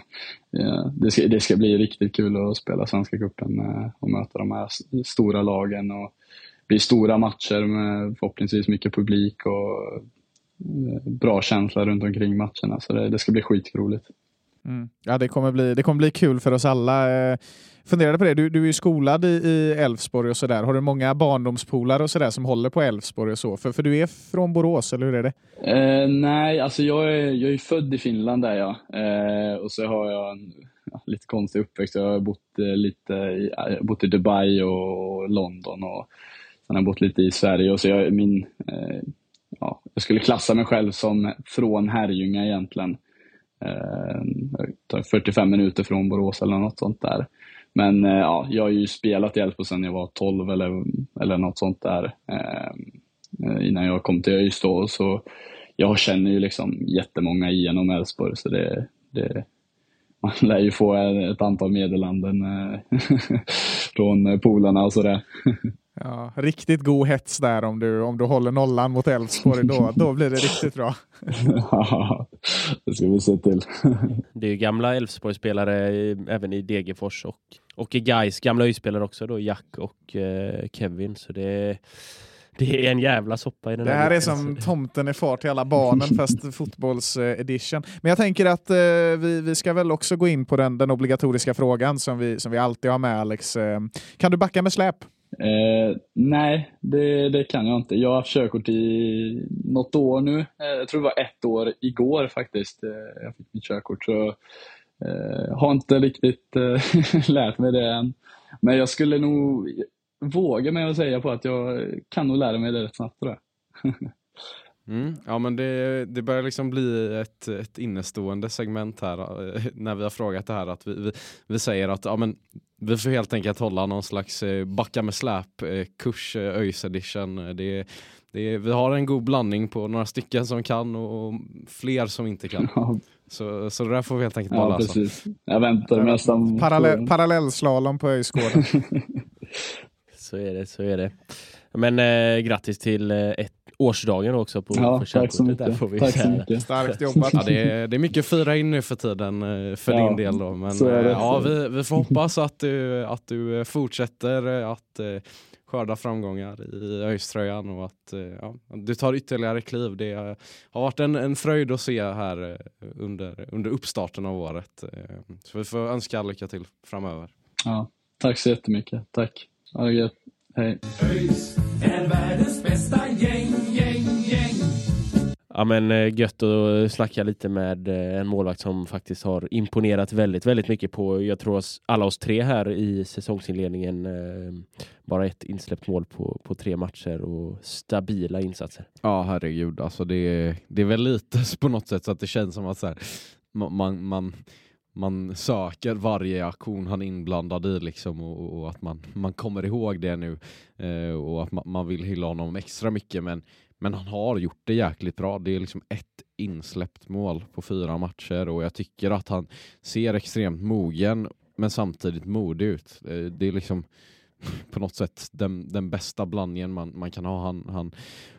ja, det, ska, det ska bli riktigt kul att spela Svenska cupen och möta de här stora lagen. Och det blir stora matcher med förhoppningsvis mycket publik och bra känsla runt omkring matcherna. Så det, det ska bli skitroligt. Mm. Ja, det kommer, bli, det kommer bli kul för oss alla. Eh, funderade på det, du, du är ju skolad i Elfsborg och sådär. Har du många barndomspolare och sådär som håller på Elfsborg och så? För, för du är från Borås, eller hur är det? Eh, nej, alltså jag är, jag är född i Finland där jag. Eh, och så har jag en ja, lite konstig uppväxt. Jag har bott, eh, lite i, har bott i Dubai och London och sen har jag bott lite i Sverige. Och så jag, min, eh, ja, jag skulle klassa mig själv som från Herrljunga egentligen. Eh, 45 minuter från Borås eller något sånt där. Men eh, ja, jag har ju spelat i Elfsborg sedan jag var 12 eller, eller något sånt där. Ehm, eh, innan jag kom till ÖIS då. Så jag känner ju liksom jättemånga genom Elfsborg så det, det, man lär ju få ett antal meddelanden eh, från polarna och sådär. Ja, riktigt god hets där om du, om du håller nollan mot Elfsborg. Då, då blir det riktigt bra. det ska vi se till. Det är ju gamla Elfsborg-spelare även i Degerfors och, och i Gais gamla ÖIS-spelare också då, Jack och eh, Kevin. Så det, det är en jävla soppa i den Det här är som tomten är far till alla barnen fast fotbolls-edition. Men jag tänker att eh, vi, vi ska väl också gå in på den, den obligatoriska frågan som vi, som vi alltid har med Alex. Eh, kan du backa med släp? Eh, nej, det, det kan jag inte. Jag har haft körkort i något år nu. Eh, jag tror det var ett år igår faktiskt. Eh, jag fick mitt körkort. Så eh, har inte riktigt eh, lärt mig det än. Men jag skulle nog våga mig att säga på att jag kan nog lära mig det rätt snabbt tror jag. Mm. Ja men det, det börjar liksom bli ett, ett innestående segment här eh, när vi har frågat det här att vi, vi, vi säger att ja, men vi får helt enkelt hålla någon slags eh, backa med släp eh, kurs ÖIS edition. Det, det, vi har en god blandning på några stycken som kan och, fler som inte kan. Ja, Så, så det där får vi helt enkelt bara ja precis. Jag väntar nästan Parallell, på... parallellslalom på Öjsgården. Så är det, så är det. Men eh, grattis till eh, ett årsdagen också på Ja, för tack så körkortet där, får vi Tack så mycket. Starkt jobbat. Ja, det, är, det är mycket att fira in nu för tiden eh, för Ja, din del då. Men eh, ja, vi, vi får hoppas att du, att du eh, fortsätter att skörda framgångar i ÖIS-tröjan och att ja, du tar ytterligare kliv. Det har varit en, en fröjd att se här under, under uppstarten av året. Så vi får önska lycka till framöver. Ja, tack så jättemycket. Tack. Ha det gött. Hej. Ja men eh, gött att snacka lite med eh, en målvakt som faktiskt har imponerat väldigt, väldigt mycket på, jag tror oss, alla oss tre här i säsongsinledningen. eh, Bara ett insläppt mål på, på tre matcher och stabila insatser. Ja herregud, alltså det, är- det är väl lite på något sätt så att det känns som att så här, man, man, man, söker varje aktion han är inblandad i liksom och, och att man, man kommer ihåg det nu eh, och att man, man vill hylla honom extra mycket men, men han har gjort det jäkligt bra. Det är liksom ett insläppt mål på fyra matcher och jag tycker att han ser extremt mogen men samtidigt modig ut. Eh, det är liksom på något sätt den, den bästa blandningen man, man kan ha. Han, han,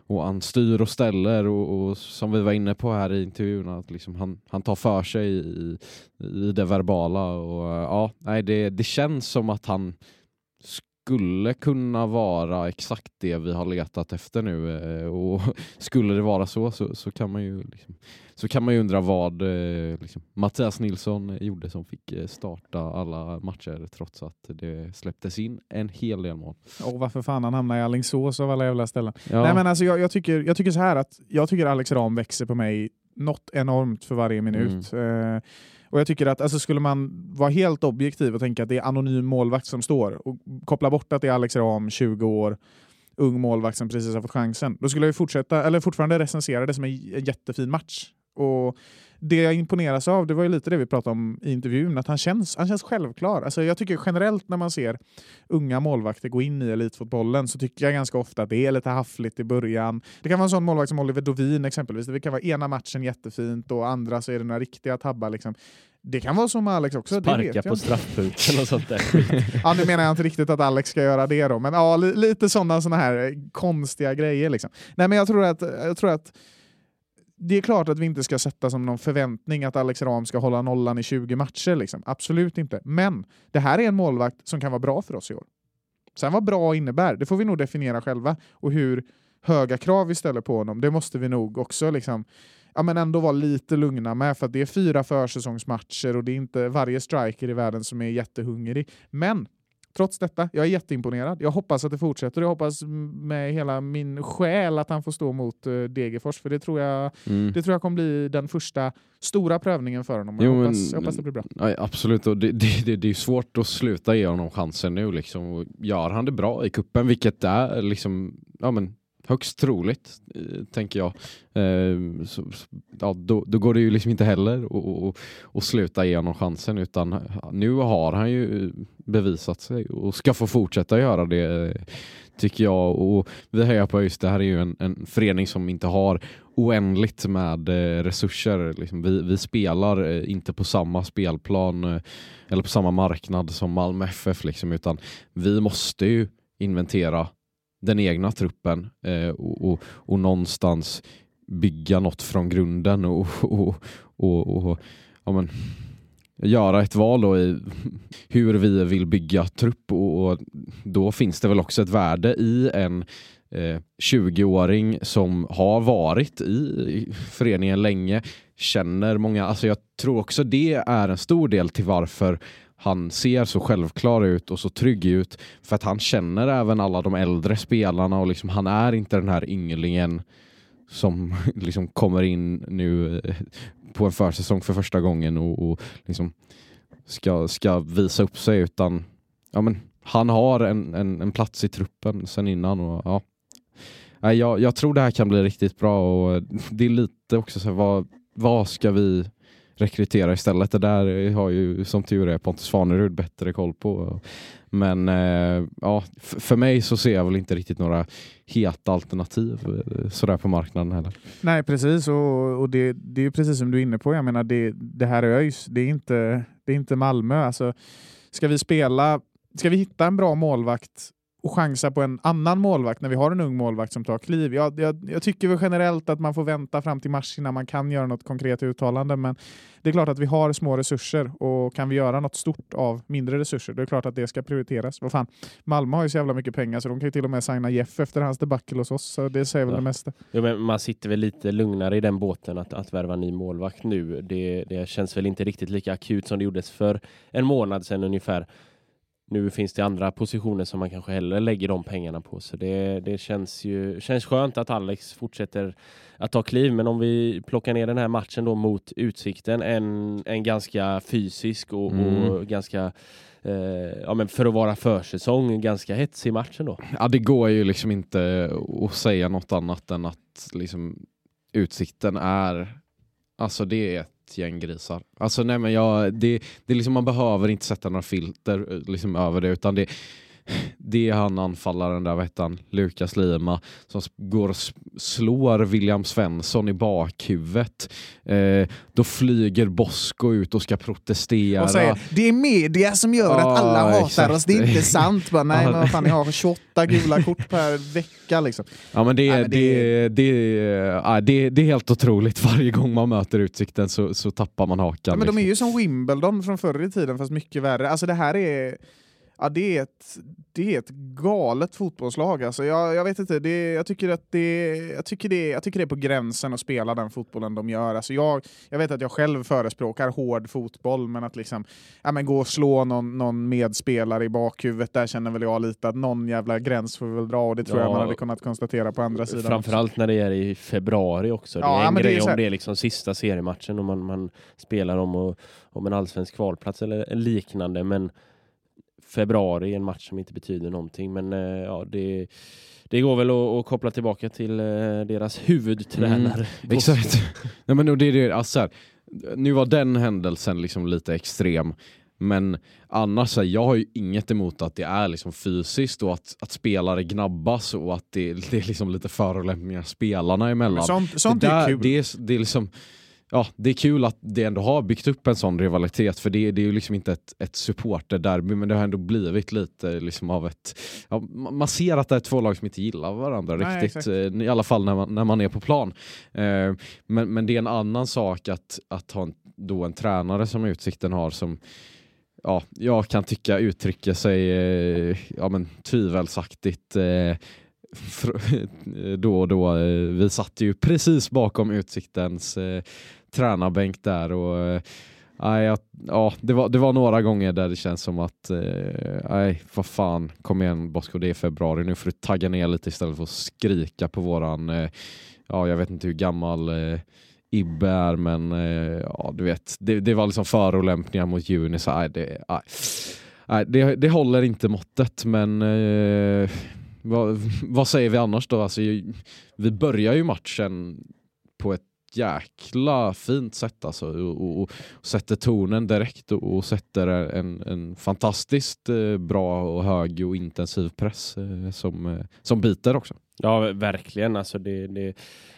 och han styr och ställer och, och som vi var inne på här i intervjun att liksom han, han tar för sig i, i det verbala och ja, nej, det, det känns som att han skulle kunna vara exakt det vi har letat efter nu eh, och skulle det vara så så, så kan man ju liksom, så kan man undra vad eh, liksom, Mattias Nilsson gjorde som fick eh, starta alla matcher trots att det släpptes in en hel del mål. Och varför fan han hamnar i Alingsås av alla jävla ställen. Ja. Nej, men alltså, jag, jag, tycker, jag tycker så här att jag tycker Alex Ram växer på mig något enormt för varje minut. Eh, och jag tycker att alltså, skulle man vara helt objektiv och tänka att det är anonym målvakt som står och koppla bort att det är Alex Ram, 20 år, ung målvakt som precis har fått chansen. Då skulle jag ju fortsätta, eller fortfarande recensera det som en, en jättefin match. Och det jag imponeras av, det var ju lite det vi pratade om i intervjun, att han känns, han känns självklar. Alltså jag tycker generellt när man ser unga målvakter gå in i elitfotbollen så tycker jag ganska ofta att det är lite haffligt i början. Det kan vara en sån målvakt som Oliver Dovin exempelvis. Det kan vara ena matchen jättefint och andra så är det några riktiga tabbar. Liksom. Det kan vara som Alex också. Sparka på straffpunkten och sånt där. Ja, nu menar jag inte riktigt att Alex ska göra det då, men ja, li lite sådana såna här eh, konstiga grejer. Liksom. Nej, men jag tror, att, jag tror att det är klart att vi inte ska sätta som någon förväntning att Alex Ram ska hålla nollan i 20 matcher. Liksom. Absolut inte. Men det här är en målvakt som kan vara bra för oss i år. Sen vad bra innebär, det får vi nog definiera själva. Och hur höga krav vi ställer på honom, det måste vi nog också liksom, ja, men ändå vara lite lugna med. För att det är fyra försäsongsmatcher och det är inte varje striker i världen som är jättehungrig. Men trots detta, jag är jätteimponerad. Jag hoppas att det fortsätter. Jag hoppas med hela min själ att han får stå mot uh, Degerfors. För det tror, jag, Mm. det tror jag kommer bli den första stora prövningen för honom. Jag, Jo, men- hoppas, jag hoppas det blir bra. Ja, absolut, och det, det, det, det är svårt att sluta ge honom chansen nu. Liksom. Och gör han det bra i kuppen, vilket är liksom, ja, men, högst troligt, eh, tänker jag, eh, så, så, ja, då, då går det ju liksom inte heller att- sluta ge honom chansen. Utan nu har han ju bevisat sig och ska få fortsätta göra det, tycker jag. Och vi hejar på ÖIS, det här är ju en, en förening som inte har oändligt med eh, resurser. Liksom, vi, vi spelar eh, inte på samma spelplan eh, eller på samma marknad som Malmö FF, liksom, utan vi måste ju inventera den egna truppen eh, och, och, och någonstans bygga något från grunden och, och, och, och ja, men, göra ett val då i hur vi vill bygga trupp. Och, och då finns det väl också ett värde i en eh, 20-åring som har varit i föreningen länge, känner många, alltså jag tror också det är en stor del till varför han ser så självklar ut och så trygg ut för att han känner även alla de äldre spelarna och liksom, han är inte den här ynglingen som liksom kommer in nu eh, på en försäsong för första gången och, och liksom ska, ska visa upp sig utan ja, men, han har en, en, en plats i truppen sen innan. Och, ja. Jag, jag tror det här kan bli riktigt bra och eh, det är lite också så här, vad, vad ska vi rekrytera istället? Det där har ju som tur är Pontus Svanerud bättre koll på. Men eh, ja, för mig så ser jag väl inte riktigt några heta alternativ eh, sådär på marknaden heller. Nej, precis. Och, och det, det är ju precis som du är inne på. Jag menar, det, det här är ÖIS. Det är inte, det är inte Malmö. Alltså, ska vi spela, ska vi hitta en bra målvakt och chansa på en annan målvakt när vi har en ung målvakt som tar kliv. Jag, jag, jag tycker väl generellt att man får vänta fram till mars innan man kan göra något konkret uttalande, men det är klart att vi har små resurser och kan vi göra något stort av mindre resurser, då är det klart att det ska prioriteras. Vad fan, Malmö har ju så jävla mycket pengar så de kan ju till och med signa Jeff efter hans debacle hos oss, så det säger väl Ja. det mesta. Jo, men man sitter väl lite lugnare i den båten att, att värva ny målvakt nu. Det, det känns väl inte riktigt lika akut som det gjordes för en månad sedan ungefär. Nu finns det andra positioner som man kanske hellre lägger de pengarna på. Så det, det känns ju känns skönt att Alex fortsätter att ta kliv. Men om vi plockar ner den här matchen då mot Utsikten, en, en ganska fysisk och, Mm. och ganska eh, ja, men för att vara försäsong, ganska hetsig match ändå. Ja, det går ju liksom inte att säga något annat än att liksom, utsikten är, alltså det är ett gäng grisar. Alltså nej men jag, det, det liksom, man behöver inte sätta några filter eh, liksom, över det utan det, det är han anfallaren där, vad heter han, Lukas Lima, som går och slår William Svensson i bakhuvudet. Eh, då flyger Bosko ut och ska protestera. Och säger det är media som gör att alla hatar exakt. oss, det är inte sant. Bara, nej, men vad fan, jag har 28 gula kort per vecka. Liksom. Ja men det, Nej, är men det, det- det, ja, det, det är helt otroligt. Varje gång man möter Utsikten så, så tappar man hakan. Ja, men de är liksom. ju som Wimbledon från förr i tiden, fast mycket värre. Alltså det här är... Ja, det, är ett, det är ett galet fotbollslag. Alltså jag, jag vet inte, det, jag, tycker att det, jag, tycker det, jag tycker det är på gränsen att spela den fotbollen de gör. Alltså jag, jag vet att jag själv förespråkar hård fotboll, men att liksom, ja, men gå och slå någon, någon medspelare i bakhuvudet, där känner väl jag lite att någon jävla gräns får vi väl dra och det tror jag Ja. man hade kunnat konstatera på andra sidan. Framförallt när det är i februari också. Det Ja, är en men det är grej om det är liksom sista seriematchen och man, man spelar om, och, om en allsvensk kvalplats eller liknande. Men februari är en match som inte betyder någonting. Men eh, ja, det, det går väl att, att koppla tillbaka till eh, deras huvudtränare. Exakt. Nej, men det är det, alltså, så här, nu var den händelsen liksom lite extrem. Men annars, så här, jag har ju inget emot att det är liksom fysiskt och att, att spelare gnabbas och att det, det är liksom lite förolämpningar spelarna emellan. Sånt, sånt det, är där, kul. det, är, det är liksom Ja, det är kul att det ändå har byggt upp en sån rivalitet för det, det är ju liksom inte ett, ett supporterderby men det har ändå blivit lite liksom av ett... Ja, ma- man ser att det är två lag som inte gillar varandra Nej, riktigt, exakt. eh, i alla fall när man, när man är på plan. Eh, men, men det är en annan sak att, att ha en, då en tränare som Utsikten har som ja, jag kan tycka uttrycker sig eh, ja, men, tvivelsaktigt eh, då och då. Eh, Vi satt ju precis bakom Utsiktens eh, tränarbänk där och eh, nej, ja, det, var, det var några gånger där det känns som att eh, nej, vad fan, kom igen Bosko, det är februari, nu får du tagga ner lite istället för att skrika på våran, eh, ja jag vet inte hur gammal eh, Ibbe är men eh, ja, du vet, det, det var liksom förolämpningar mot juni så nej, det, nej. Nej, det, det håller inte måttet men eh, vad, vad säger vi annars då? Alltså, vi börjar ju matchen på ett jäkla fint sätt alltså, och, och, och sätter tonen direkt och, och sätter en, en fantastiskt eh, bra och hög och intensiv press eh, som, eh, som biter också. Ja, verkligen. Alltså det, det,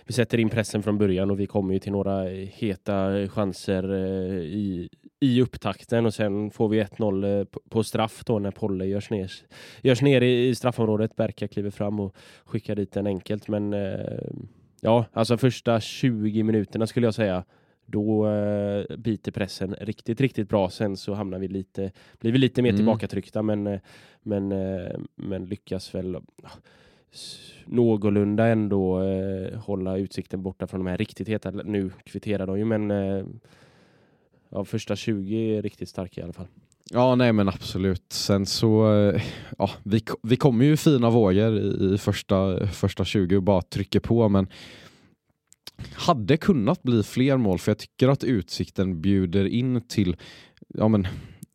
vi sätter in pressen från början och vi kommer ju till några heta chanser eh, i, i upptakten och sen får vi 1-0 eh, på- straff då när Polle görs ner, görs ner i, i straffområdet. Berka kliver fram och skickar dit den enkelt. Men eh, ja, alltså första 20 minuterna skulle jag säga då eh, biter pressen riktigt, riktigt bra. Sen så hamnar vi lite, blir vi lite mer Mm. tillbakatryckta men, eh, men, eh, men lyckas väl någorlunda ändå eh, hålla utsikten borta från de här riktigt heta. Nu kvitterar de ju men eh, ja, första 20 är riktigt starka i alla fall. Ja, nej men absolut. Sen så, eh, ja, vi, vi kommer ju fina vågor i, i första, första 20 och bara trycker på, men hade kunnat bli fler mål för jag tycker att Utsikten bjuder in till ja, men,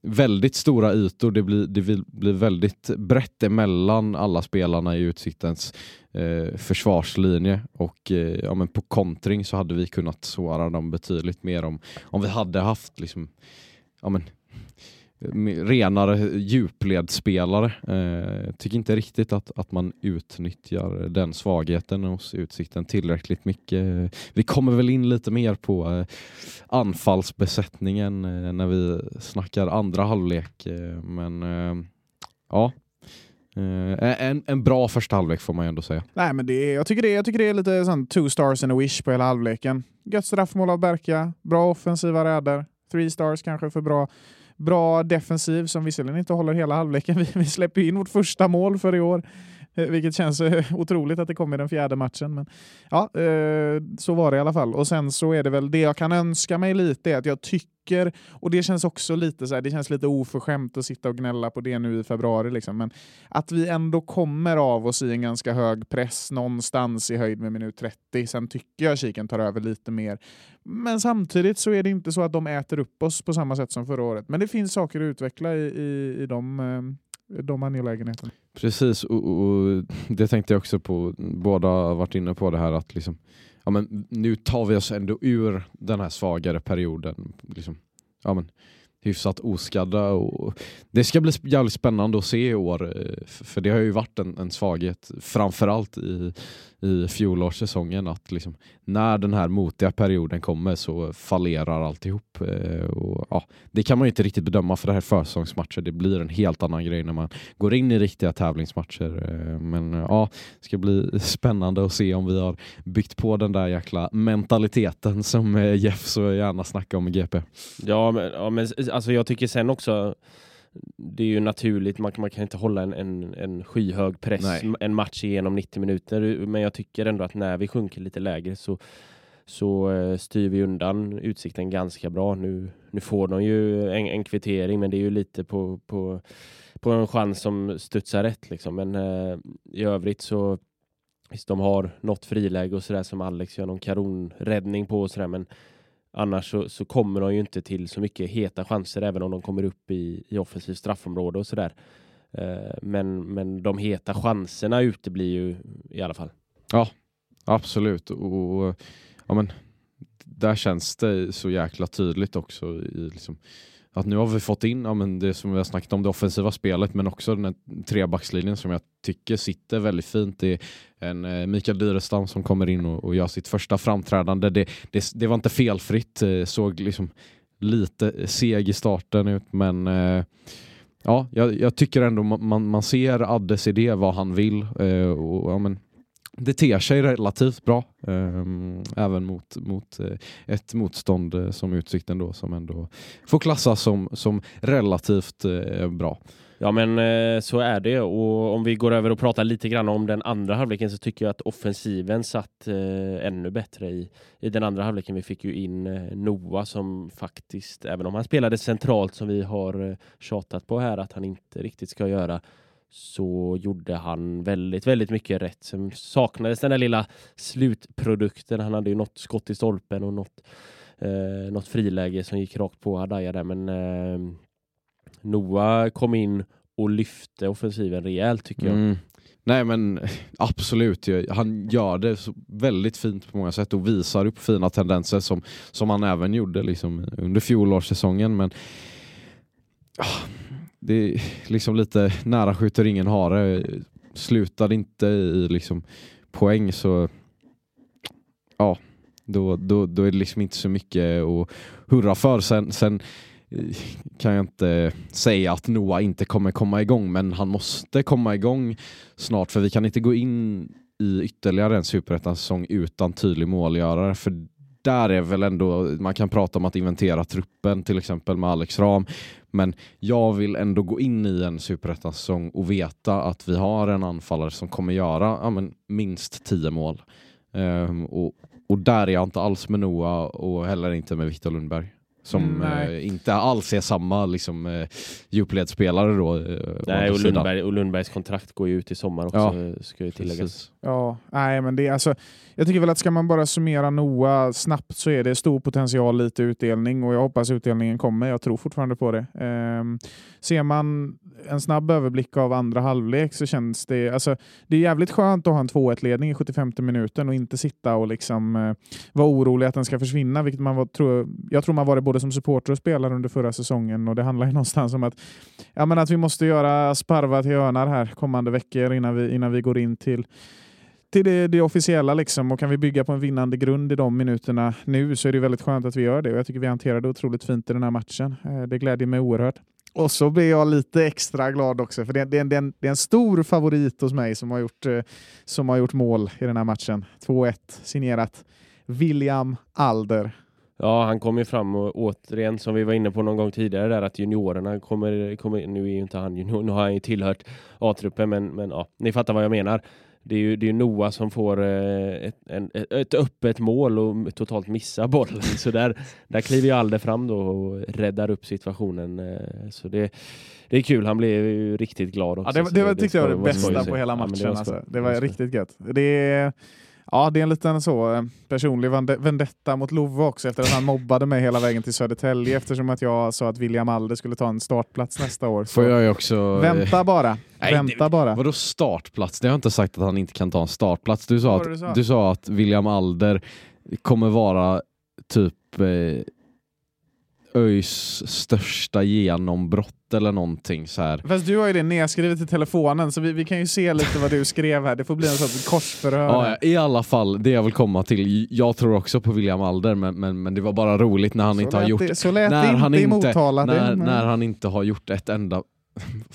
väldigt stora ytor. Det blir, det blir väldigt brett emellan alla spelarna i Utsiktens eh, försvarslinje och eh, ja, men på kontring så hade vi kunnat såra dem betydligt mer om, om vi hade haft liksom, ja, men, renare djupledsspelare. Eh, tycker inte riktigt att, att man utnyttjar den svagheten hos Utsikten tillräckligt mycket. Eh, vi kommer väl in lite mer på eh, anfallsbesättningen eh, när vi snackar andra halvlek. Eh, men eh, ja, eh, en, en bra första halvlek får man ju ändå säga. Nej, men det är, jag, tycker det, jag tycker det är lite sån two stars and a wish på hela halvleken. Gött straffmål av Berka, bra offensiva räder, three stars kanske för bra. Bra defensiv som visserligen inte håller hela halvleken. Vi, vi släpper in vårt första mål för i år, Eh, vilket känns eh, otroligt att det kom i den fjärde matchen. Men ja, eh, så var det i alla fall. Och sen så är det väl det jag kan önska mig lite är att jag tycker, och det känns också lite så här, det känns lite oförskämt att sitta och gnälla på det nu i februari liksom, men att vi ändå kommer av oss i en ganska hög press någonstans i höjd med minut 30. Sen tycker jag Kiken tar över lite mer. Men samtidigt så är det inte så att de äter upp oss på samma sätt som förra året. Men det finns saker att utveckla i, i, i de, eh, de angelägenheterna. Precis, och, och det tänkte jag också på. Båda har varit inne på det här att liksom, ja, men nu tar vi oss ändå ur den här svagare perioden. Liksom, ja, men, hyfsat oskadda. Och det ska bli jävligt spännande att se i år. Eh, för det har ju varit en, en svaghet, framförallt i, i fjolårssäsongen. Att liksom, när den här motiga perioden kommer så fallerar alltihop. Eh, och, ja, det kan man ju inte riktigt bedöma för det här är försäsongsmatcher. Det blir en helt annan grej när man går in i riktiga tävlingsmatcher. Eh, men ja, det ska bli spännande att se om vi har byggt på den där jäkla mentaliteten som Jeff så gärna snackar om i GP. Ja, men, ja, men alltså jag tycker sen också det är ju naturligt, man, man kan inte hålla en, en, en skyhög press Nej. en match igenom 90 minuter. Men jag tycker ändå att när vi sjunker lite lägre så, så eh, styr vi undan utsikten ganska bra. Nu, nu får de ju en, en kvittering, men det är ju lite på, på, på en chans som studsar rätt. Liksom. Men eh, i övrigt så Visst, de har något friläge och sådär som Alex gör någon karonräddning på och sådär, men annars så, så kommer de ju inte till så mycket heta chanser även om de kommer upp i, i offensivt straffområde och sådär. Eh, men, men de heta chanserna uteblir ju i alla fall. Ja, Absolut. Och, ja, men, där känns det så jäkla tydligt också. I liksom, att nu har vi fått in ja, men det som vi har snackat om, det offensiva spelet, men också den här trebackslinjen som jag tycker sitter väldigt fint. Det är en eh, Mikael Dyrestam som kommer in och, och gör sitt första framträdande. Det, det, det var inte felfritt, eh, såg liksom lite eh, seg i starten ut, men eh, ja, jag, jag, tycker ändå man, man ser Addes idé, vad han vill. Eh, och, ja, men, det ter sig relativt bra, um, även mot, mot uh, ett motstånd uh, som Utsikten då, som ändå får klassas som, som relativt uh, bra. Ja men så är det och om vi går över och pratar lite grann om den andra halvleken så tycker jag att offensiven satt ännu bättre i, i den andra halvleken. Vi fick ju in Noah som faktiskt, även om han spelade centralt som vi har tjatat på här att han inte riktigt ska göra, så gjorde han väldigt, väldigt mycket rätt. Sen saknades den där lilla slutprodukten. Han hade ju något skott i stolpen och något, eh, något friläge som gick rakt på Hadaya där, men eh, Noah kom in och lyfte offensiven rejält tycker jag. Mm. Nej men absolut, han gör det väldigt fint på många sätt och visar upp fina tendenser som, som han även gjorde liksom under fjolårssäsongen. Men ah, det är liksom lite nära skjuter ingen hare. Slutar inte i liksom poäng så ja, då, då, då är det liksom inte så mycket att hurra för. Sen, sen eh, kan jag inte säga att Noah inte kommer komma igång, men han måste komma igång snart för vi kan inte gå in i ytterligare en superettan-säsong utan tydlig målgörare. För där är väl ändå, man kan prata om att inventera truppen till exempel med Alex Ram, men jag vill ändå gå in i en superettan-säsong och veta att vi har en anfallare som kommer göra ja, men, minst tio mål. Um, och, och där är jag inte alls med Noah och heller inte med Viktor Lundberg. Som mm, eh, inte alls är samma liksom, eh, djupledsspelare då. Eh, nej, och, Lundberg, och Lundbergs kontrakt går ju ut i sommar också, ja, ska ju tilläggas. Precis. Ja, nej men det är alltså, jag tycker väl att ska man bara summera Noah snabbt så är det stor potential, lite utdelning och jag hoppas utdelningen kommer. Jag tror fortfarande på det. Um, ser man en snabb överblick av andra halvlek så känns det, alltså, det är jävligt skönt att ha en 2-1-ledning i 75 minuten och inte sitta och liksom uh, vara orolig att den ska försvinna, vilket man var, tror, jag tror man var det både som supporter och spelare under förra säsongen och det handlar ju någonstans om att, ja, men att vi måste göra sparva till örnar här kommande veckor innan vi, innan vi går in till till det, det officiella liksom och kan vi bygga på en vinnande grund i de minuterna nu så är det väldigt skönt att vi gör det och jag tycker vi hanterade det otroligt fint i den här matchen. Eh, det glädjer mig oerhört. Och så blir jag lite extra glad också, för det, det, det, är, en, det är en stor favorit hos mig som har gjort, eh, som har gjort mål i den här matchen. 2-1 signerat William Alder. Ja, han kom ju fram och återigen som vi var inne på någon gång tidigare där att juniorerna kommer, kommer nu är ju inte han junior, nu har han ju tillhört A-truppen men, men ja, ni fattar vad jag menar det är ju det är Noah som får eh, ett, en, ett öppet mål och totalt missar bollen. Så där, där kliver ju Alde fram då och räddar upp situationen. Eh, så det, det är kul, han blev ju riktigt glad också. Ja, det, det, det tyckte jag var det bästa på hela matchen. Ja, det, var, alltså. det var riktigt gött. Det är, Ja, det är en liten så eh, personlig vendetta mot Love också efter att han mobbade mig hela vägen till Södertälje eftersom att jag sa att William Alde skulle ta en startplats nästa år. Så Får jag också... Vänta bara. Nej, Vänta det, bara. Vadå startplats? Det har jag inte sagt att han inte kan ta en startplats. Du sa, att, du sa? Du sa att William Alder kommer vara typ eh, ÖIS största genombrott eller någonting så här. Fast du har ju det nedskrivet i telefonen så vi, vi kan ju se lite vad du skrev här. Det får bli en sorts korsförhör. Ja, I alla fall, det jag vill komma till. Jag tror också på William Alder men, men, men det var bara roligt när han så inte har gjort... Det, så lät när det han inte i Motala. När, när han inte har gjort ett enda...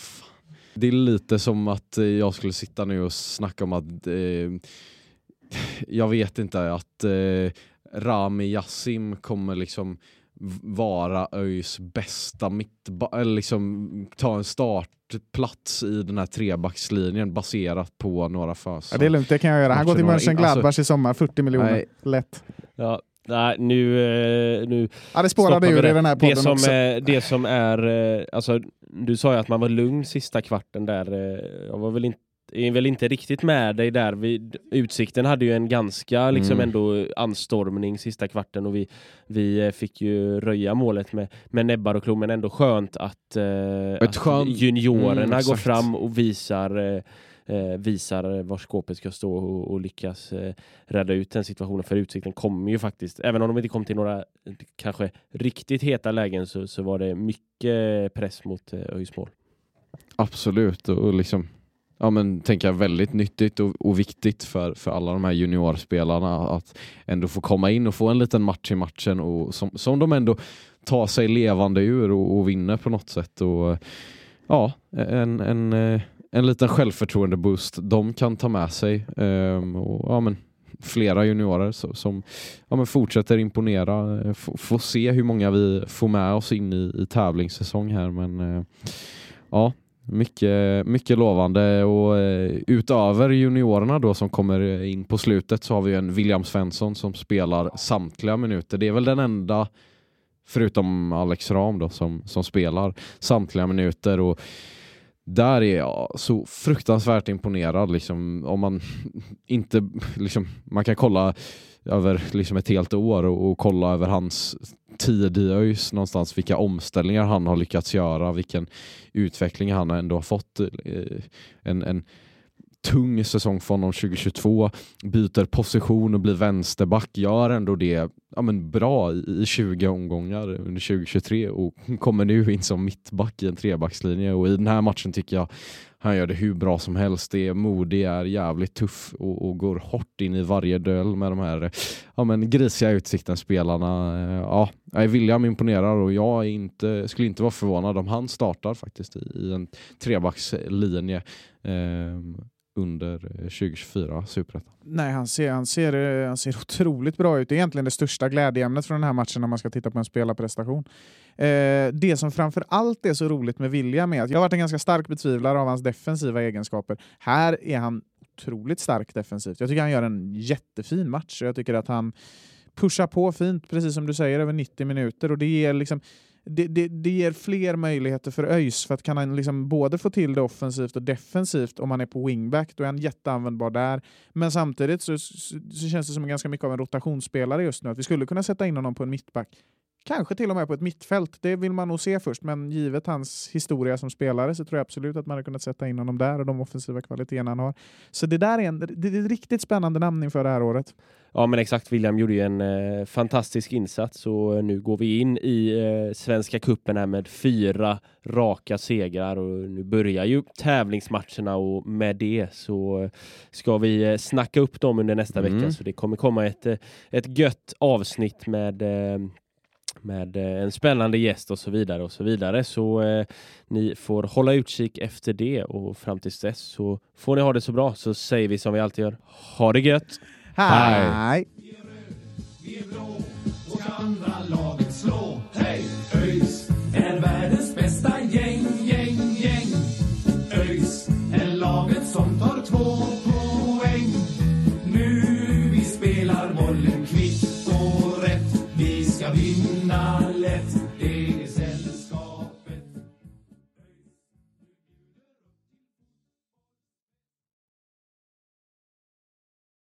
det är lite som att jag skulle sitta nu och snacka om att... Eh, jag vet inte, att eh, Rami Yassim kommer liksom vara ÖIS bästa mittback, eller liksom ta en startplats i den här trebackslinjen baserat på några försök. Ja, det är lugnt, det kan jag göra. Han går till Mönchengladbach alltså, i sommar, 40 miljoner. Nej. Lätt. Ja, nej, nu, eh, nu ja, det spårade ur i den här podden det som, också. Är, det som är, eh, alltså, du sa ju att man var lugn sista kvarten där. Eh, jag var väl inte är väl inte riktigt med dig där. Vi, utsikten hade ju en ganska liksom mm. ändå anstormning sista kvarten och vi, vi eh, fick ju röja målet med, med näbbar och klor men ändå skönt att, eh, att skönt. juniorerna mm, går fram och visar eh, eh, visar var skåpet ska stå och, och lyckas eh, rädda ut den situationen. För Utsikten kommer ju faktiskt, även om de inte kom till några kanske riktigt heta lägen så, så var det mycket press mot eh, ÖIS mål. Absolut, och liksom ja, men, tänker jag väldigt nyttigt och, och, viktigt för, för alla de här juniorspelarna att ändå få komma in och få en liten match i matchen och som, som de ändå tar sig levande ur och, och vinner på något sätt. Och, ja, en, en, eh, en liten självförtroende-boost de kan ta med sig. Um, och, ja, men, flera juniorer som, som ja, men fortsätter imponera. Eh, F får se hur många vi får med oss in i, i tävlingssäsong här. Men eh, ja, mycket, mycket lovande och eh, utöver juniorerna då som kommer in på slutet så har vi en William Svensson som spelar samtliga minuter. Det är väl den enda, förutom Alex Ram då, som, som spelar samtliga minuter. och där är jag så fruktansvärt imponerad. Liksom, om man inte liksom, man kan kolla över liksom ett helt år och, och kolla över hans tid i ÖIS någonstans, vilka omställningar han har lyckats göra, vilken utveckling han ändå har fått. Eh, en, en tung säsong för honom 2022, byter position och blir vänsterback, gör ändå det ja, men bra i 20 omgångar under 2023 och kommer nu in som mittback i en trebackslinje och i den här matchen tycker jag han gör det hur bra som helst. Det är modig, är jävligt tuff och, och, går hårt in i varje duell med de här ja, men grisiga utsikten-spelarna. Eh, ja, William imponerar och jag inte, skulle inte vara förvånad om han startar faktiskt i, i en trebackslinje. Eh, under 2024 Superettan? Nej, han ser, han, ser, eh, han ser otroligt bra ut. Det är egentligen det största glädjeämnet från den här matchen när man ska titta på en spelarprestation. Eh, det som framför allt är så roligt med William är att jag har varit en ganska stark betvivlare av hans defensiva egenskaper. Här är han otroligt stark defensivt. Jag tycker han gör en jättefin match och jag tycker att han pushar på fint, precis som du säger, över 90 minuter och det ger liksom det, det, det, ger fler möjligheter för ÖIS, för att kan han liksom både få till det offensivt och defensivt om han är på wingback, då är han jätteanvändbar där. Men samtidigt så, så, så känns det som ganska mycket av en rotationsspelare just nu, att vi skulle kunna sätta in honom på en mittback. Kanske till och med på ett mittfält, det vill man nog se först, men givet hans historia som spelare så tror jag absolut att man hade kunnat sätta in honom där och de offensiva kvaliteterna han har. Så det där är, en, det är ett riktigt spännande namn inför det här året. Ja men exakt, William gjorde ju en eh, fantastisk insats och nu går vi in i eh, Svenska cupen här med fyra raka segrar och nu börjar ju tävlingsmatcherna och med det så ska vi eh, snacka upp dem under nästa mm. vecka så det kommer komma ett, eh, ett gött avsnitt med eh, med eh, en spännande gäst och så vidare och så vidare. Så eh, ni får hålla utkik efter det och fram tills dess så får ni ha det så bra så säger vi som vi alltid gör. Ha det gött! Hej! Vi är blå och